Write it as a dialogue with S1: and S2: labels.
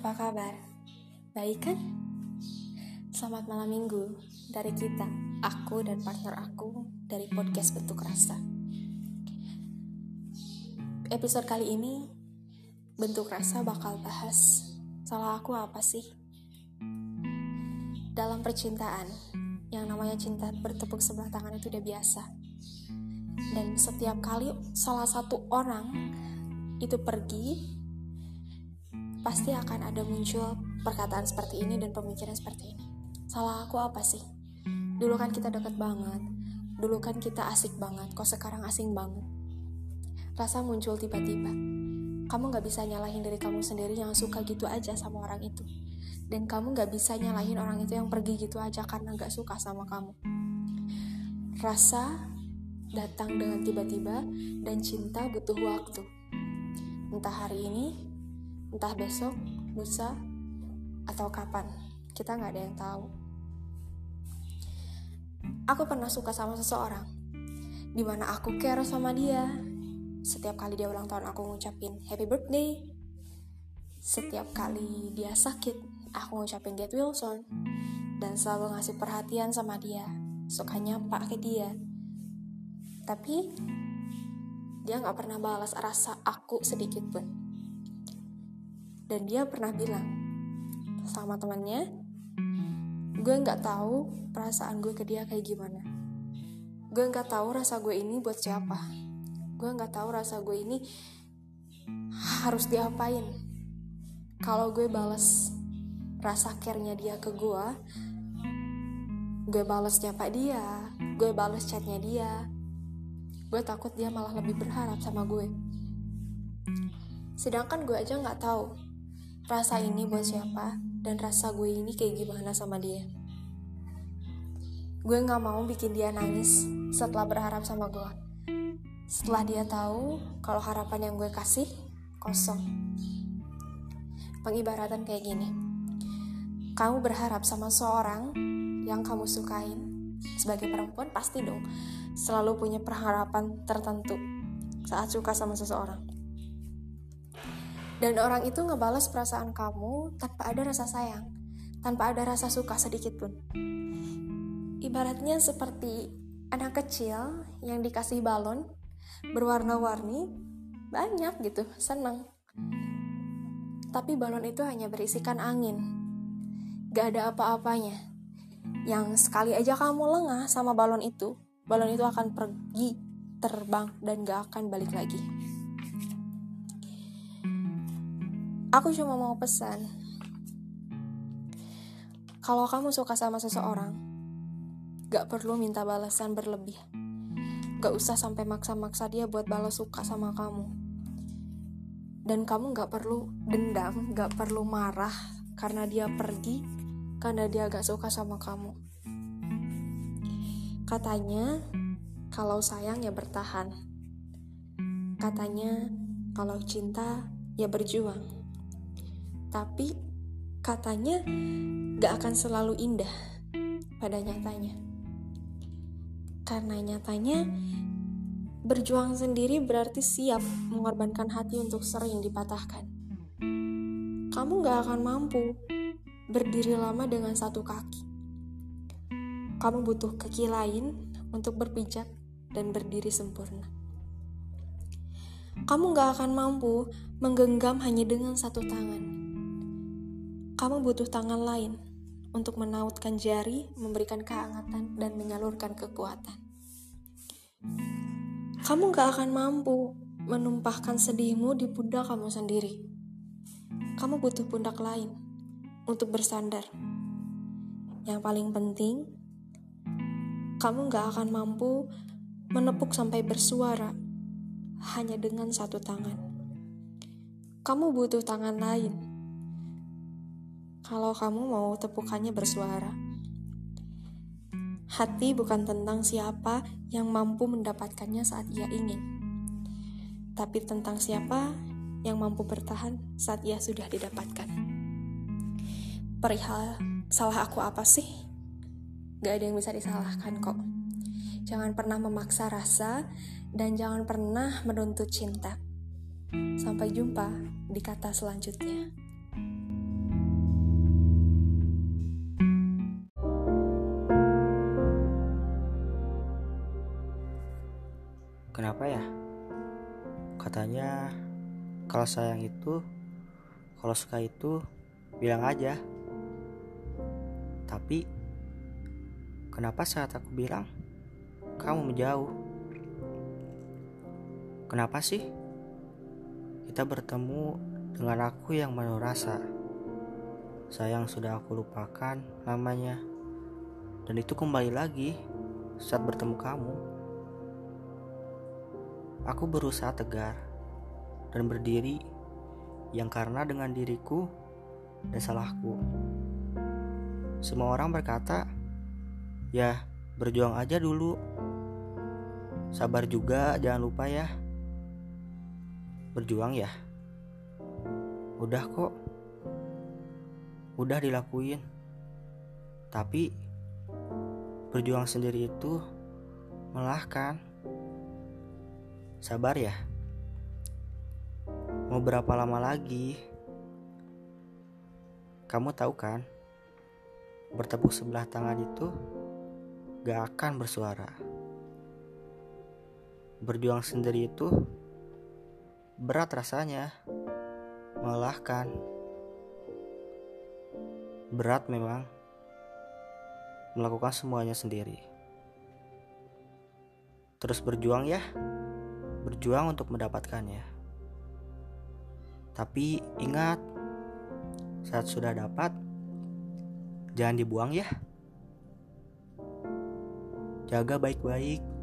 S1: Apa kabar? Baik kan? Selamat malam minggu dari kita, aku dan partner aku dari podcast Bentuk Rasa. Episode kali ini, Bentuk Rasa bakal bahas salah aku apa sih? Dalam percintaan, yang namanya cinta bertepuk sebelah tangan itu udah biasa. Dan setiap kali salah satu orang itu pergi, pasti akan ada muncul perkataan seperti ini dan pemikiran seperti ini. Salah aku apa sih? Dulu kan kita deket banget, dulu kan kita asik banget, kok sekarang asing banget. Rasa muncul tiba-tiba. Kamu gak bisa nyalahin diri kamu sendiri yang suka gitu aja sama orang itu. Dan kamu gak bisa nyalahin orang itu yang pergi gitu aja karena gak suka sama kamu. Rasa datang dengan tiba-tiba dan cinta butuh waktu. Entah hari ini, entah besok, lusa, atau kapan. Kita nggak ada yang tahu. Aku pernah suka sama seseorang, di mana aku care sama dia. Setiap kali dia ulang tahun aku ngucapin happy birthday. Setiap kali dia sakit, aku ngucapin get well soon. Dan selalu ngasih perhatian sama dia, suka nyapa ke dia. Tapi, dia nggak pernah balas rasa aku sedikit pun dan dia pernah bilang sama temannya gue nggak tahu perasaan gue ke dia kayak gimana. Gue nggak tahu rasa gue ini buat siapa. Gue nggak tahu rasa gue ini harus diapain. Kalau gue bales rasa care-nya dia ke gue gue bales nyapa dia gue bales chatnya dia gue takut dia malah lebih berharap sama gue. Sedangkan gue aja nggak tahu rasa ini buat siapa dan rasa gue ini kayak gimana sama dia. Gue gak mau bikin dia nangis setelah berharap sama gue. Setelah dia tahu kalau harapan yang gue kasih kosong. Pengibaratan kayak gini. Kamu berharap sama seorang yang kamu sukain. Sebagai perempuan pasti dong selalu punya perharapan tertentu saat suka sama seseorang dan orang itu ngebalas perasaan kamu tanpa ada rasa sayang, tanpa ada rasa suka sedikit pun. Ibaratnya seperti anak kecil yang dikasih balon berwarna-warni, banyak gitu, senang. Tapi balon itu hanya berisikan angin, gak ada apa-apanya. Yang sekali aja kamu lengah sama balon itu, balon itu akan pergi terbang dan gak akan balik lagi. Aku cuma mau pesan, kalau kamu suka sama seseorang, gak perlu minta balasan berlebih. Gak usah sampai maksa-maksa dia buat balas suka sama kamu. Dan kamu gak perlu dendam, gak perlu marah karena dia pergi, karena dia gak suka sama kamu. Katanya, kalau sayang ya bertahan. Katanya, kalau cinta ya berjuang. Tapi katanya gak akan selalu indah pada nyatanya. Karena nyatanya berjuang sendiri berarti siap mengorbankan hati untuk sering dipatahkan. Kamu gak akan mampu berdiri lama dengan satu kaki. Kamu butuh kaki lain untuk berpijak dan berdiri sempurna. Kamu gak akan mampu menggenggam hanya dengan satu tangan kamu butuh tangan lain untuk menautkan jari, memberikan kehangatan, dan menyalurkan kekuatan. Kamu gak akan mampu menumpahkan sedihmu di pundak kamu sendiri. Kamu butuh pundak lain untuk bersandar. Yang paling penting, kamu gak akan mampu menepuk sampai bersuara hanya dengan satu tangan. Kamu butuh tangan lain kalau kamu mau tepukannya bersuara. Hati bukan tentang siapa yang mampu mendapatkannya saat ia ingin, tapi tentang siapa yang mampu bertahan saat ia sudah didapatkan. Perihal salah aku apa sih? Gak ada yang bisa disalahkan kok. Jangan pernah memaksa rasa dan jangan pernah menuntut cinta. Sampai jumpa di kata selanjutnya.
S2: Kenapa ya? Katanya kalau sayang itu, kalau suka itu bilang aja. Tapi kenapa saat aku bilang kamu menjauh? Kenapa sih kita bertemu dengan aku yang penuh rasa? Sayang sudah aku lupakan namanya. Dan itu kembali lagi saat bertemu kamu. Aku berusaha tegar dan berdiri yang karena dengan diriku dan salahku. Semua orang berkata, "Ya, berjuang aja dulu. Sabar juga, jangan lupa ya." Berjuang ya. Udah kok. Udah dilakuin. Tapi berjuang sendiri itu melelahkan. Sabar ya. Mau berapa lama lagi? Kamu tahu kan? Bertepuk sebelah tangan itu gak akan bersuara. Berjuang sendiri itu berat rasanya, melelahkan. Berat memang melakukan semuanya sendiri. Terus berjuang ya, berjuang untuk mendapatkannya. Tapi ingat, saat sudah dapat, jangan dibuang ya. Jaga baik-baik